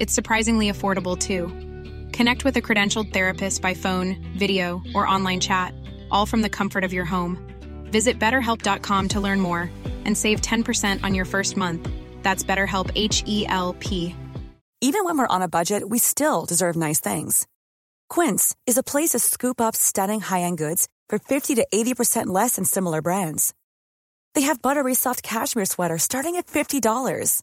It's surprisingly affordable too. Connect with a credentialed therapist by phone, video, or online chat, all from the comfort of your home. Visit betterhelp.com to learn more and save 10% on your first month. That's BetterHelp H E L P. Even when we're on a budget, we still deserve nice things. Quince is a place to scoop up stunning high-end goods for 50 to 80% less than similar brands. They have buttery soft cashmere sweaters starting at $50,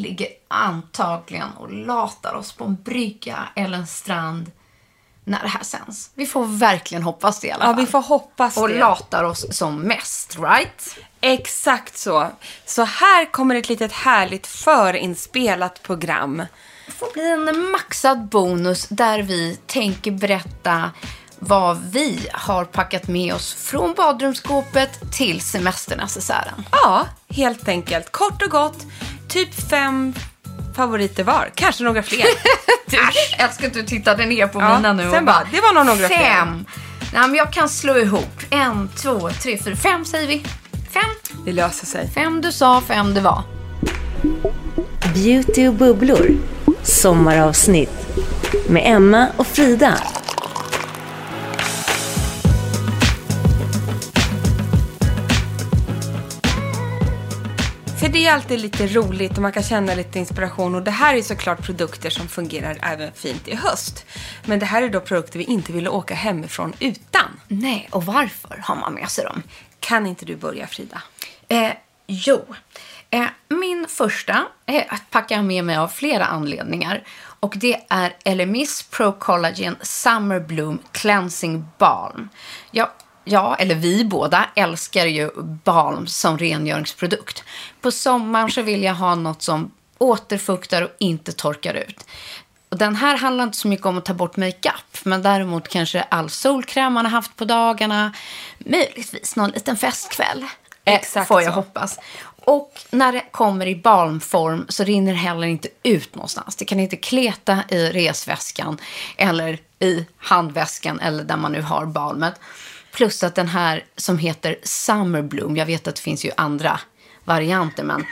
ligger antagligen och latar oss på en brygga eller en strand när det här sänds. Vi får verkligen hoppas det i alla Ja, fall. vi får hoppas Och det. latar oss som mest, right? Exakt så. Så här kommer ett litet härligt förinspelat program. Det får bli en maxad bonus där vi tänker berätta vad vi har packat med oss från badrumsskåpet till semesternecessären. Ja, helt enkelt. Kort och gott, typ fem favoriter var. Kanske några fler. Du, älskar att du tittade ner på Ja, mina nu och sen bara, det var nog några fler. Fem. Nej, men jag kan slå ihop. En, två, tre, fyra, fem säger vi. Fem. Det löser sig. Fem du sa, fem det var. Beauty och bubblor. Sommaravsnitt. Med Emma och Frida. Är alltid lite roligt och man kan känna lite inspiration. Och det här är såklart produkter som fungerar även fint i höst. Men det här är då produkter vi inte ville åka hemifrån utan. Nej, och varför har man med sig dem? Kan inte du börja Frida? Eh, jo. Eh, min första eh, packar jag med mig av flera anledningar. Och det är Elemis Pro Collagen Summer Bloom Cleansing Balm. Jag Ja, eller vi båda älskar ju balm som rengöringsprodukt. På sommaren så vill jag ha något som återfuktar och inte torkar ut. Och den här handlar inte så mycket om att ta bort makeup, men däremot kanske all solkräm man har haft på dagarna. Möjligtvis någon liten festkväll. Eh, Exakt får jag så. hoppas. Och när det kommer i balmform så rinner det heller inte ut någonstans. Det kan inte kleta i resväskan eller i handväskan eller där man nu har balmet. Plus att den här som heter Summer Bloom, jag vet att det finns ju andra varianter, men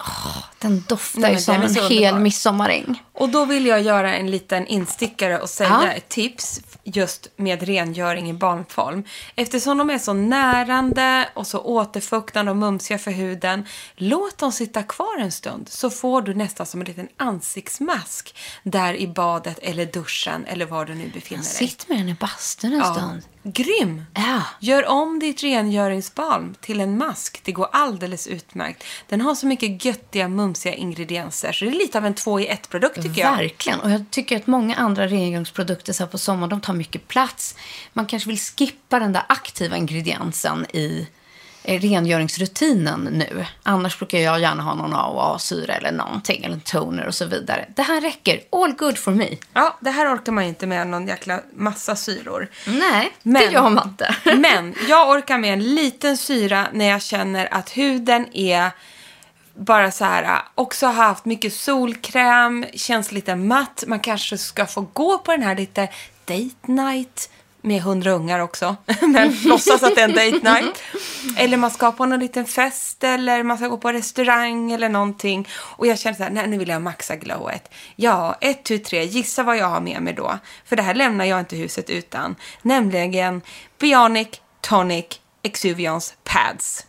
åh, den doftar Nej, ju som en hel underbar. midsommaräng. Och då vill jag göra en liten instickare och säga Ja. ett tips just med rengöring i barnform. Eftersom de är så närande och så återfuktande och mumsiga för huden, låt dem sitta kvar en stund så får du nästan som en liten ansiktsmask där i badet eller duschen eller var du nu befinner dig. Sitt med den i bastun en Ja. stund. Grym! Ja. Gör om ditt rengöringsbalm till en mask. Det går alldeles utmärkt. Den har så mycket göttiga, mumsiga ingredienser så det är lite av en två i ett-produkt tycker jag. Verkligen. Och jag tycker att många andra rengöringsprodukter så här på sommaren, de tar mycket plats. Man kanske vill skippa den där aktiva ingrediensen i eh, rengöringsrutinen nu. Annars brukar jag gärna ha någon AHA-syra eller någonting, eller en toner och så vidare. Det här räcker. All good for me. Ja, det här orkar man inte med någon jäkla massa syror. Nej, det Men- gör man inte. Men jag orkar med en liten syra när jag känner att huden är bara så här, också har haft mycket solkräm, känns lite matt. Man kanske ska få gå på den här lite date night med hundra ungar också. Men låtsas att det är en date night. Eller man ska på någon liten fest eller man ska gå på restaurang eller någonting. Och jag känner så här, nej nu vill jag maxa glowet. Ja, ett, tu, tre, gissa vad jag har med mig då. För det här lämnar jag inte huset utan. Nämligen Bionic Tonic Exuviance Pads.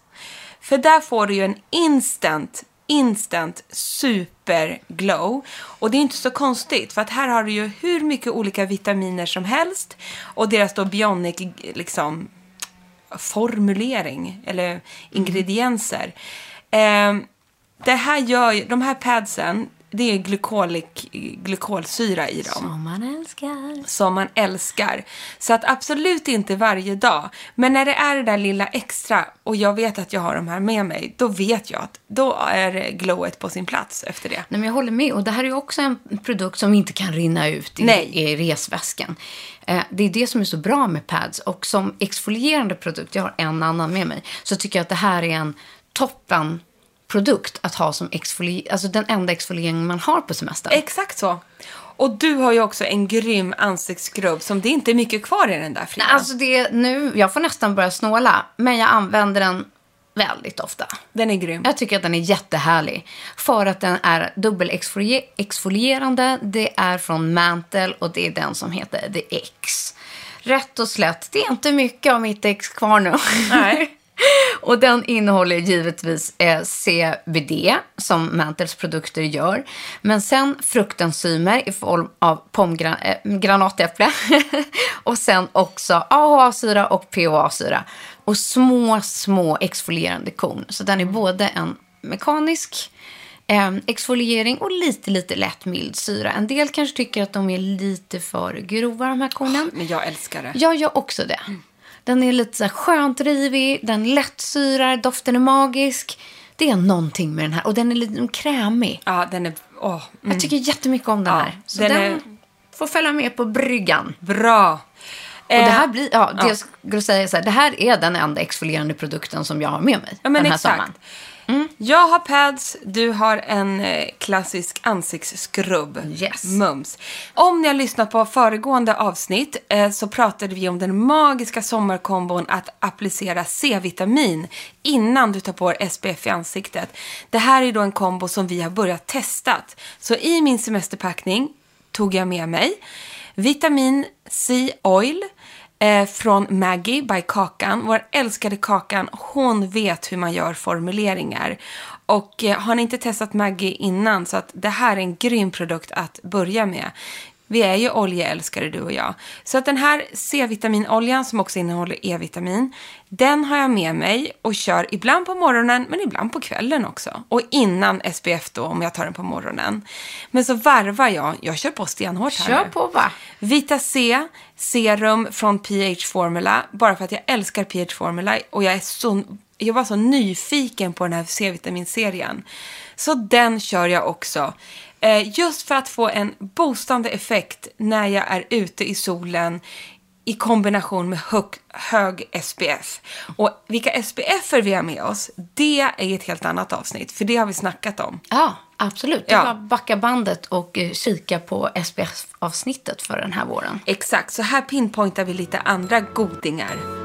För där får du ju en instant instant superglow. Och det är inte så konstigt för att här har du ju hur mycket olika vitaminer som helst och deras då bionic liksom formulering eller ingredienser. Mm. Eh, det här gör de här padsen, det är glykolic, glykolsyra i dem. Som man älskar. Som man älskar. Så att absolut inte varje dag. Men när det är det där lilla extra och jag vet att jag har de här med mig, då vet jag att då är glowet på sin plats efter det. Nej, men jag håller med. Och det här är också en produkt som inte kan rinna ut i, i resväskan. Eh, det är det som är så bra med pads. Och som exfolierande produkt, jag har en annan med mig, så tycker jag att det här är en toppen produkt att ha som exfoliering, alltså den enda exfoliering man har på semestern. Exakt så. Och du har ju också en grym ansiktsskrubb som det inte är mycket kvar i den där Frida. Alltså det nu, jag får nästan börja snåla, men jag använder den väldigt ofta. Den är grym. Jag tycker att den är jättehärlig. För att den är dubbelexfolierande. Det är från Mantle och det är den som heter The X. Rätt och slätt, det är inte mycket av mitt ex kvar nu. Nej. Och den innehåller givetvis eh, CBD, som Mantels produkter gör. Men sen fruktenzymer i form av pomgran eh, granatäpple. och sen också AHA-syra och PHA-syra. Och små, små exfolierande korn. Så den är både en mekanisk eh, exfoliering och lite, lite lätt mild syra. En del kanske tycker att de är lite för grova, de här kornen. Oh, men jag älskar det. Jag gör också det. Mm. Den är lite så skönt rivig, den lättsyrar, doften är magisk. Det är någonting med den här. Och den är lite krämig. Ja, den är... Oh, mm. Jag tycker jättemycket om den ja, här. Så den, den är... får följa med på bryggan. Bra. Och det här blir, ja, det ja. jag skulle säga så här, det här är den enda exfolierande produkten som jag har med mig ja, men den här exakt. sommaren. Mm. Jag har pads, du har en eh, klassisk ansiktsskrubb. Yes. Mums. Om ni har lyssnat på föregående avsnitt eh, så pratade vi om den magiska sommarkombon att applicera C-vitamin innan du tar på SPF i ansiktet. Det här är då en kombo som vi har börjat testa. Så i min semesterpackning tog jag med mig vitamin C oil eh, från Maggie by Kakan. Vår älskade Kakan, hon vet hur man gör formuleringar. Och eh, har ni inte testat Maggie innan så att det här är en grym produkt att börja med. Vi är ju oljeälskare du och jag. Så att den här C-vitaminoljan som också innehåller E-vitamin, den har jag med mig och kör ibland på morgonen men ibland på kvällen också. Och innan SPF då om jag tar den på morgonen. Men så varvar jag, jag kör på stenhårt här Kör på va? Vita C, serum från PH Formula, bara för att jag älskar PH Formula och jag är så jag var så nyfiken på den här C-vitaminserien. Så den kör jag också. Eh, just för att få en boostande effekt när jag är ute i solen i kombination med hög, hög SPF. Och vilka SPF vi har med oss, det är ett helt annat avsnitt, för det har vi snackat om. Ja, absolut. Det ja. bara backa bandet och eh, kika på SPF-avsnittet för den här våren. Exakt, så här pinpointar vi lite andra godingar.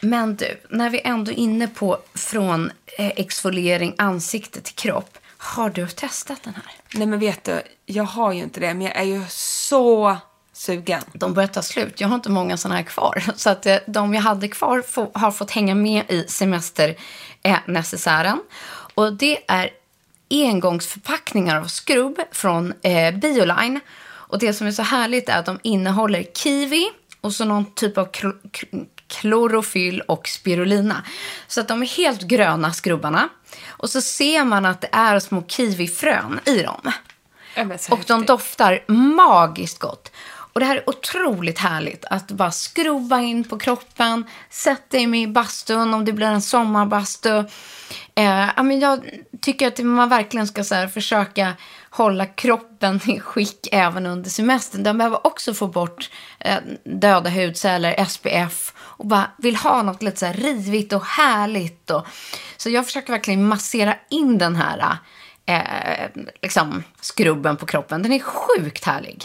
Men du, när vi ändå är inne på från eh, exfoliering ansikte till kropp. Har du testat den här? Nej men vet du, jag har ju inte det, men jag är ju så sugen. De börjar ta slut. Jag har inte många sådana här kvar. Så att eh, de jag hade kvar få, har fått hänga med i semesternecessären. Och det är engångsförpackningar av skrubb från eh, Bioline. Och det som är så härligt är att de innehåller kiwi och så någon typ av klorofyll och spirulina. Så att de är helt gröna skrubbarna. Och så ser man att det är små kiwifrön i dem. Och de doftar magiskt gott. Och det här är otroligt härligt att bara skrubba in på kroppen, sätt dig i bastun om det blir en sommarbastu. Eh, jag tycker att man verkligen ska så här, försöka hålla kroppen i skick även under semestern. Den behöver också få bort eh, döda hudceller, SPF och bara vill ha något lite så här rivigt och härligt. Och, så jag försöker verkligen massera in den här eh, liksom, skrubben på kroppen. Den är sjukt härlig.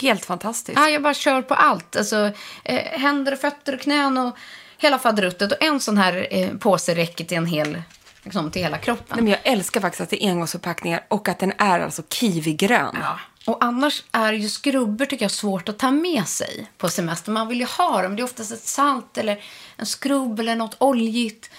Helt fantastiskt. Ja, jag bara kör på allt. Alltså, eh, händer och fötter och knän och hela faderuttet. Och en sån här eh, påse räcker till en hel, liksom, till hela kroppen. Nej, men jag älskar faktiskt att det är engångsförpackningar och att den är alltså kiwigrön. Ja. Och annars är ju skrubbor tycker jag svårt att ta med sig på semester. Man vill ju ha dem. Det är oftast ett salt eller en skrubb eller något oljigt.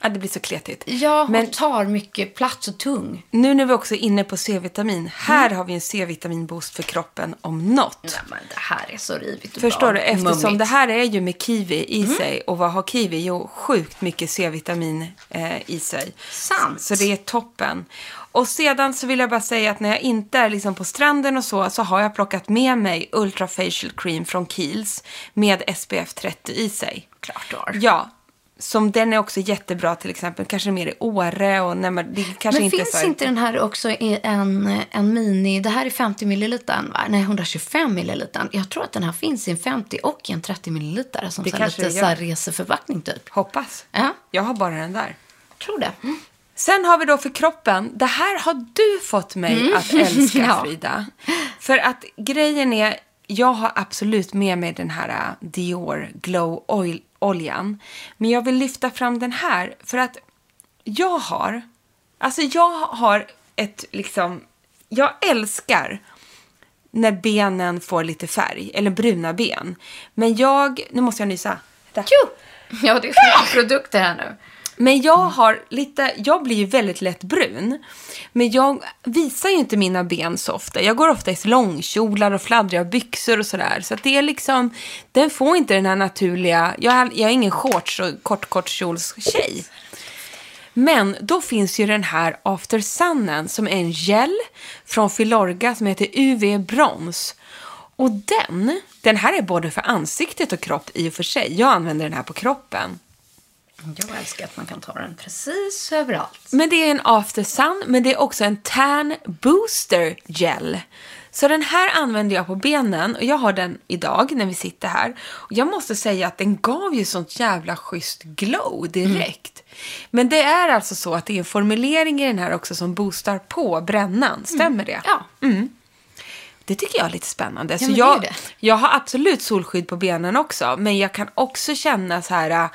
Ja, det blir så kletigt. Ja, Men och tar mycket plats och tung. nu när vi också är inne på C-vitamin. Här har vi en C-vitaminboost för kroppen om något. Nej, men det här är så rivigt och Förstår bra. du? Eftersom Mummigt. det här är ju med kiwi i sig. Och vad har kiwi? Jo, sjukt mycket C-vitamin eh, i sig. Sant. Så det är toppen. Och sedan så vill jag bara säga att när jag inte är liksom på stranden och så, så har jag plockat med mig Ultra Facial Cream från Kiehl's med SPF 30 i sig. Klart du har. Ja, som den är också jättebra till exempel, kanske mer i Åre och när man, det kanske Men inte finns så... inte den här också i en, en mini, det här är 50 milliliter, va? Nej, 125 milliliter. Jag tror att den här finns i en 50 och i en 30 milliliter som Det så lite det så här reseförpackning typ. Hoppas. Ja, Jag har bara den där. jag tror det. Sen har vi då för kroppen, det här har du fått mig att älska Ja. Frida. För att grejen är, jag har absolut med mig den här äh, Dior Glow Oil oljan. Men jag vill lyfta fram den här för att jag har, alltså jag har ett liksom, jag älskar när benen får lite färg, eller bruna ben. Men jag, nu måste jag nysa. Där. Jo! Ja, det är mycket produkter här nu. Men jag har lite, jag blir ju väldigt lätt brun. Men jag visar ju inte mina ben så ofta. Jag går ofta i långkjolar och fladdriga byxor och sådär. Så att det är liksom, den får inte den här naturliga, jag är, jag är ingen shorts och kort. Men då finns ju den här After Sunnen som är en gel från Filorga som heter UV Brons. Och den, den här är både för ansiktet och kropp i och för sig. Jag använder den här på kroppen. Jag älskar att man kan ta den precis överallt. Men det är en after sun, men det är också en tan booster gel. Så den här använder jag på benen och jag har den idag när vi sitter här. Och jag måste säga att den gav ju sånt jävla schysst glow direkt. Men det är alltså så att det är en formulering i den här också som boostar på brännan. Stämmer det? Ja. Det tycker jag är lite spännande. Ja, så jag, jag har absolut solskydd på benen också. Men jag kan också känna så här äh,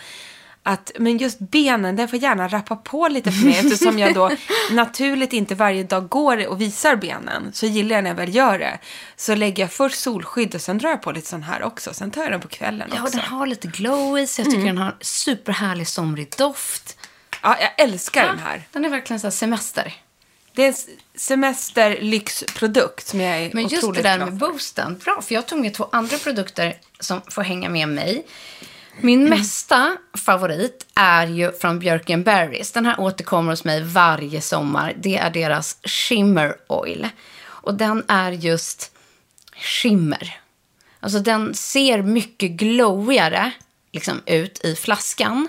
att men just benen, den får gärna rappa på lite för mig. eftersom jag då naturligt inte varje dag går och visar benen. Så gillar jag när jag väl gör det. Så lägger jag först solskydd och sen drar jag på lite sån här också. Sen tar jag den på kvällen Ja, också. den har lite glow i sig. Jag tycker den har superhärlig somrig doft. Ja, jag älskar den här. Den är verkligen så semester. Det är en semesterlyxprodukt som jag är Men just det där med boosten, bra, för jag tog med två andra produkter som får hänga med mig. Min mesta favorit är ju från Björken Berries. Den här återkommer hos mig varje sommar. Det är deras Shimmer Oil. Och den är just skimmer. Alltså den ser mycket glowigare liksom, ut i flaskan.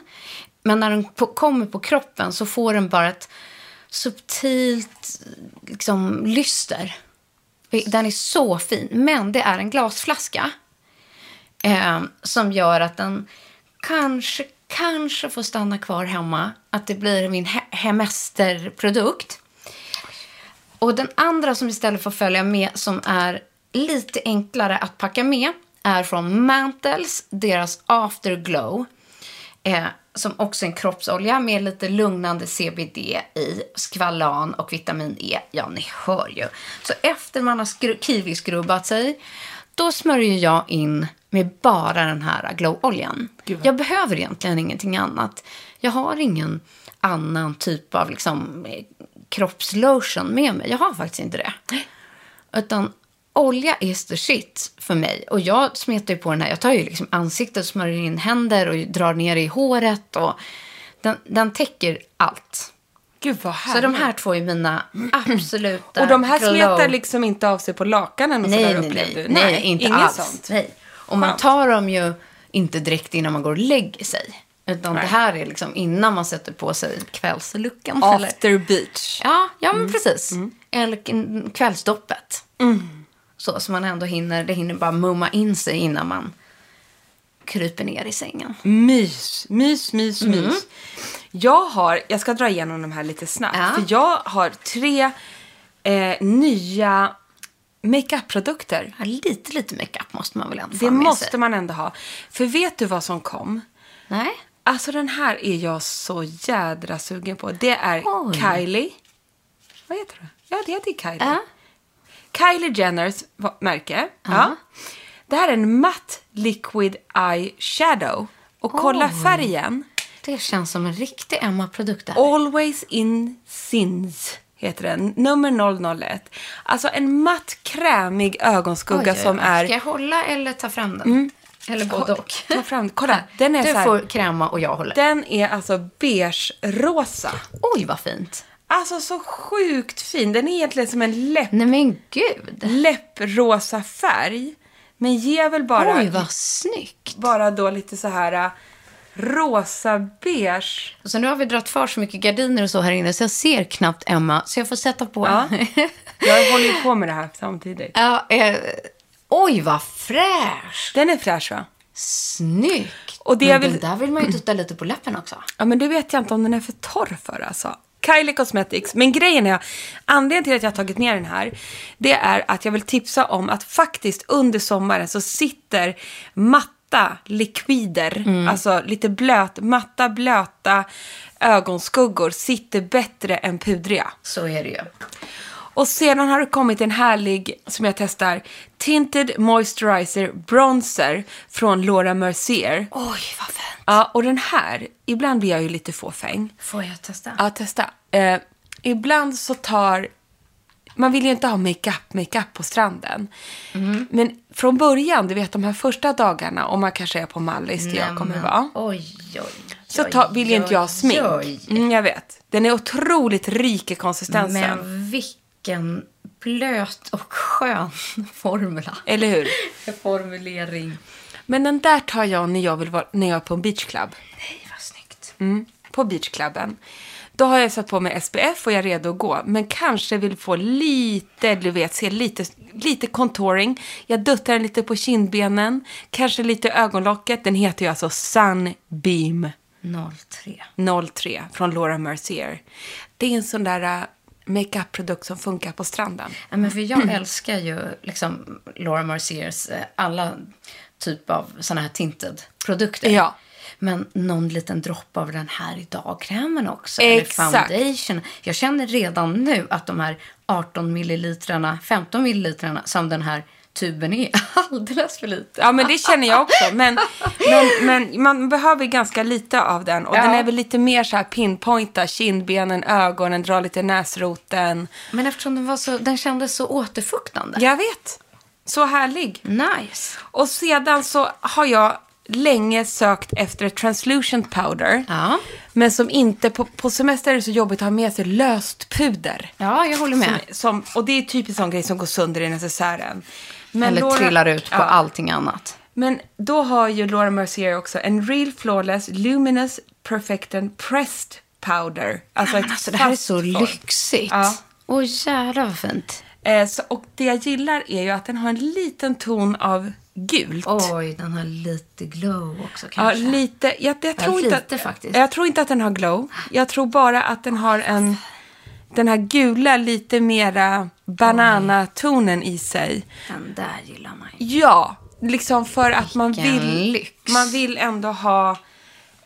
men när den på, kommer på kroppen så får den bara ett subtilt liksom, lyster. Den är så fin, men det är en glasflaska eh, som gör att den kanske, kanske får stanna kvar hemma. Att det blir min he hemesterprodukt. Och den andra som istället får följa med som är lite enklare att packa med är från Mantles, deras Afterglow. Eh, som också är en kroppsolja med lite lugnande CBD i, skvalan och vitamin E. Ja, ni hör ju. Så efter man har kiwiskrubbat sig, då smörjer jag in med bara den här glow-oljan. Jag behöver egentligen ingenting annat. Jag har ingen annan typ av liksom, kroppslotion med mig. Jag har faktiskt inte det. Utan olja is the shit för mig. Och jag smetar ju på den här. Jag tar ju liksom ansiktet, smörjer in händer och drar ner i håret. Och den, den täcker allt. Gud vad Så de här två är mina absoluta Och de här glow- smetar liksom inte av sig på lakanen och nej, sådär nej, nej, du? nej, inte inget alls. sånt. Nej. Och man tar dem ju inte direkt innan man går och lägger sig. Utan Nej. det här är liksom innan man sätter på sig kvällslucken. eller- After beach. Ja, ja men Mm. precis. Eller k- kvällsdoppet. Så, så man ändå hinner, det hinner bara mumma in sig innan man kryper ner i sängen. Mys, mys, mys, Mm. mys. Jag har, jag ska dra igenom de här lite snabbt. Ja. För jag har tre eh, nya makeup-produkter. Ja, lite, lite makeup måste man väl ändå Det få med måste sig. man ändå ha. För vet du vad som kom? Nej? Alltså den här är jag så jädra sugen på. Det är Oj. Kylie. Vad heter det? Ja, det heter Kylie. Ja. Kylie Jenners märke. Ja. Det här är en matt liquid eye shadow. Och kolla Oj. färgen. Det känns som en riktig Emma-produkt. Always in Sins heter den. Nummer 001. Alltså en matt krämig ögonskugga Oj, oj, som oj. är... Ska jag hålla eller ta fram den? Eller både och. Ta fram, kolla, den är du så här, får kräma och jag håller. Den är alltså beige-rosa. Oj, vad fint. Alltså så sjukt fin. Den är egentligen som en läpp, Nej men gud. läpprosa färg. Men ger väl bara, Oj, vad snyggt. bara då lite så här rosa beige. Så nu har vi dragit för så mycket gardiner och så här inne så jag ser knappt Emma. Så jag får sätta på. Ja. Jag håller ju på med det här samtidigt. Ja, eh, oj, vad fräsch. Den är fräsch va? Snyggt. Och det Men vill- den där vill man ju dutta lite på läppen också. Ja, men det vet jag inte om den är för torr för alltså. Kylie Cosmetics. Men grejen är, anledningen till att jag har tagit ner den här, det är att jag vill tipsa om att faktiskt under sommaren så sitter matta likvider, alltså lite blöt, matta blöta ögonskuggor sitter bättre än pudriga. Så är det ju. Och sedan har det kommit en härlig, som jag testar, Tinted Moisturizer Bronzer från Laura Mercier. Oj, vad fint. Ja, och den här, ibland blir jag ju lite fåfäng. Får jag testa? Ja, testa. Eh, ibland så tar... Man vill ju inte ha makeup, makeup på stranden. Mm. Men från början, du vet de här första dagarna, om man kanske är på Mallis där jag kommer vara. Oj, oj, Så oj, ta, vill ju inte jag ha smink. Mm, jag vet. Den är otroligt rik i konsistensen. Men vilken blöt och skön formula. Eller hur? Formulering. Men den där tar jag när jag, vill vara, när jag är på en beachclub. Nej, vad snyggt. Mm, på beachklubben. Då har jag satt på mig SPF och jag är redo att gå. Men kanske vill få lite, du vet, se lite, lite contouring. Jag duttar den lite på kindbenen. Kanske lite ögonlocket. Den heter ju alltså Sunbeam 03. 03 från Laura Mercier. Det är en sån där uh, makeup-produkt som funkar på stranden. Ja, men för jag älskar ju liksom Laura Merciers eh, alla typ av såna här tinted produkter. Ja. Men någon liten droppe av den här i dagkrämen också. Exakt. Eller foundation. Jag känner redan nu att de här 18 millilitrarna, 15 millilitrarna som den här tuben är alldeles för lite. Ja, men det känner jag också. Men, men, men man behöver ganska lite av den. Och Ja. den är väl lite mer så här pinpointa, kindbenen, ögonen, dra lite näsroten. Men eftersom den, var så, den kändes så återfuktande. Jag vet. Så härlig. Nice. Och sedan så har jag länge sökt efter ett translucent powder. Ja. Men som inte, på, på semester är det så jobbigt att ha med sig löst puder. Ja, jag håller med. Som, som, och det är typiskt sån grej som går sönder i necessären. Men Eller Laura- trillar ut på Ja. allting annat. Men då har ju Laura Mercier också en Real Flawless Luminous Perfected Pressed Powder. Alltså ett alltså, det här är så form. lyxigt. Ja. Åh jävlar vad fint. Eh, så, och det jag gillar är ju att den har en liten ton av gult. Oj, den har lite glow också Ja, kanske. lite. Jag, jag, tror inte lite att, faktiskt. jag tror inte att den har glow. Jag tror bara att den har en... Den här gula, lite mera bananatonen i sig. Den där gillar man ju. Ja, liksom för att man Vilken vill... lyx. Man vill ändå ha...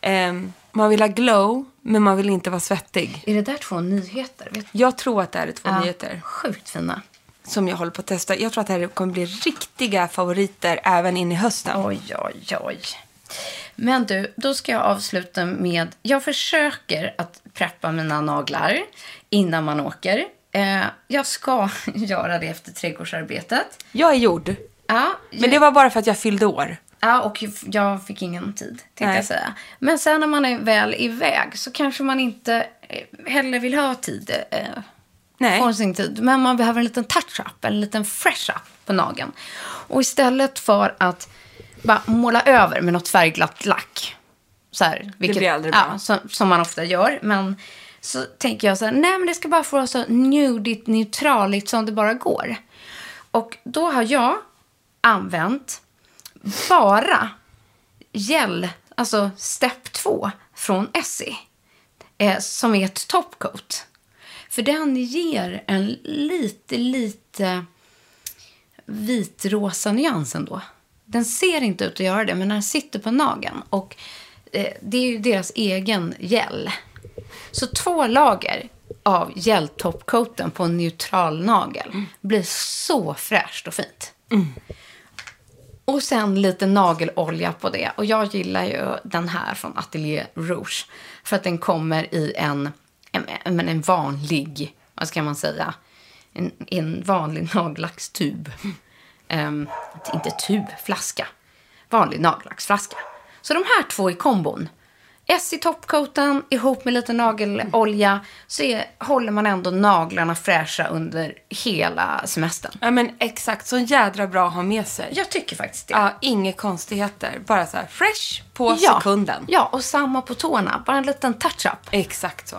ehm, man vill ha glow, men man vill inte vara svettig. Är det där två nyheter? Jag tror att det är två Ja, nyheter Sjukt fina. Som jag håller på att testa. Jag tror att det här kommer bli riktiga favoriter även in i hösten. Oj, oj, oj. Men du, då ska jag avsluta med... Jag försöker att preppa mina naglar innan man åker. Eh, jag ska göra det efter trädgårdsarbetet. Jag är gjord. Ja, Men det var bara för att jag fyllde år. Ja, och jag fick ingen tid, tänkte Nej. jag säga. Men sen när man är väl iväg så kanske man inte eh, heller vill ha tid. Eh, Nej. Får sin tid. Men man behöver en liten touch-up, en liten fresh-up på nageln. Och istället för att bara måla över med något färgglatt lack. Så här, vilket, blir aldrig bra. Ja, som, som man ofta gör. Men så tänker jag så här, nej men det ska bara få vara så nudigt, neutraligt som det bara går. Och då har jag använt bara gel, alltså step 2 från Essie. Eh, som är ett topcoat. För den ger en lite, lite vitrosa nyans ändå. Den ser inte ut att göra det, men den sitter på nageln. Och eh, det är ju deras egen gel. Så två lager av gel-topcoaten på en neutral nagel blir så fräscht och fint. Och sen lite nagelolja på det. Och jag gillar ju den här från Atelier Rouge. För att den kommer i en, en, en, vanlig, vad ska man säga, en, en vanlig nagellackstub. Ehm, inte tub, flaska. Vanlig nagellacksflaska. Så de här två i kombon. Essie topcoaten ihop med lite nagelolja så är, håller man ändå naglarna fräscha under hela semestern. Ja, men exakt. Så jädra bra att ha med sig. Jag tycker faktiskt det. Ja, inga konstigheter. Bara så här fresh på Ja, sekunden. Ja, och samma på tårna. Bara en liten touch-up. Exakt så.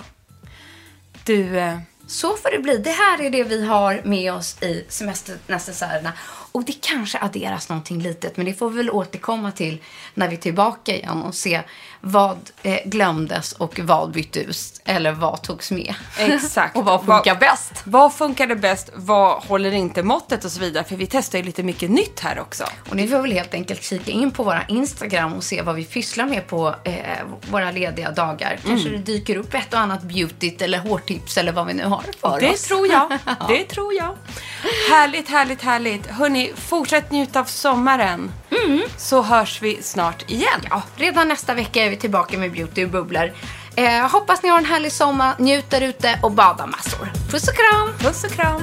Du, eh, Så får det bli. Det här är det vi har med oss i semesternecessärerna. Och det kanske adderas någonting litet, men det får vi väl återkomma till när vi är tillbaka igen och se vad eh, glömdes och vad byttes eller vad togs med. exakt. och vad funkar bäst. Vad funkade bäst? Vad håller inte måttet och så vidare? För vi testar ju lite mycket nytt här också. Och ni får väl helt enkelt kika in på våra Instagram och se vad vi pysslar med på eh, våra lediga dagar. Kanske Mm. det dyker upp ett och annat beautyt eller hårtips eller vad vi nu har för Det oss. tror jag. Det tror jag. Härligt, härligt, härligt. Hörni, fortsätt njuta av sommaren. Så hörs vi snart igen. Ja, redan nästa vecka är vi tillbaka med Beauty och bubblor. Eh, hoppas ni har en härlig sommar, njut där ute och bada massor. Puss och kram! Puss och kram.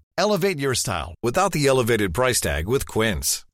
Elevate your style without the elevated price tag with Quince.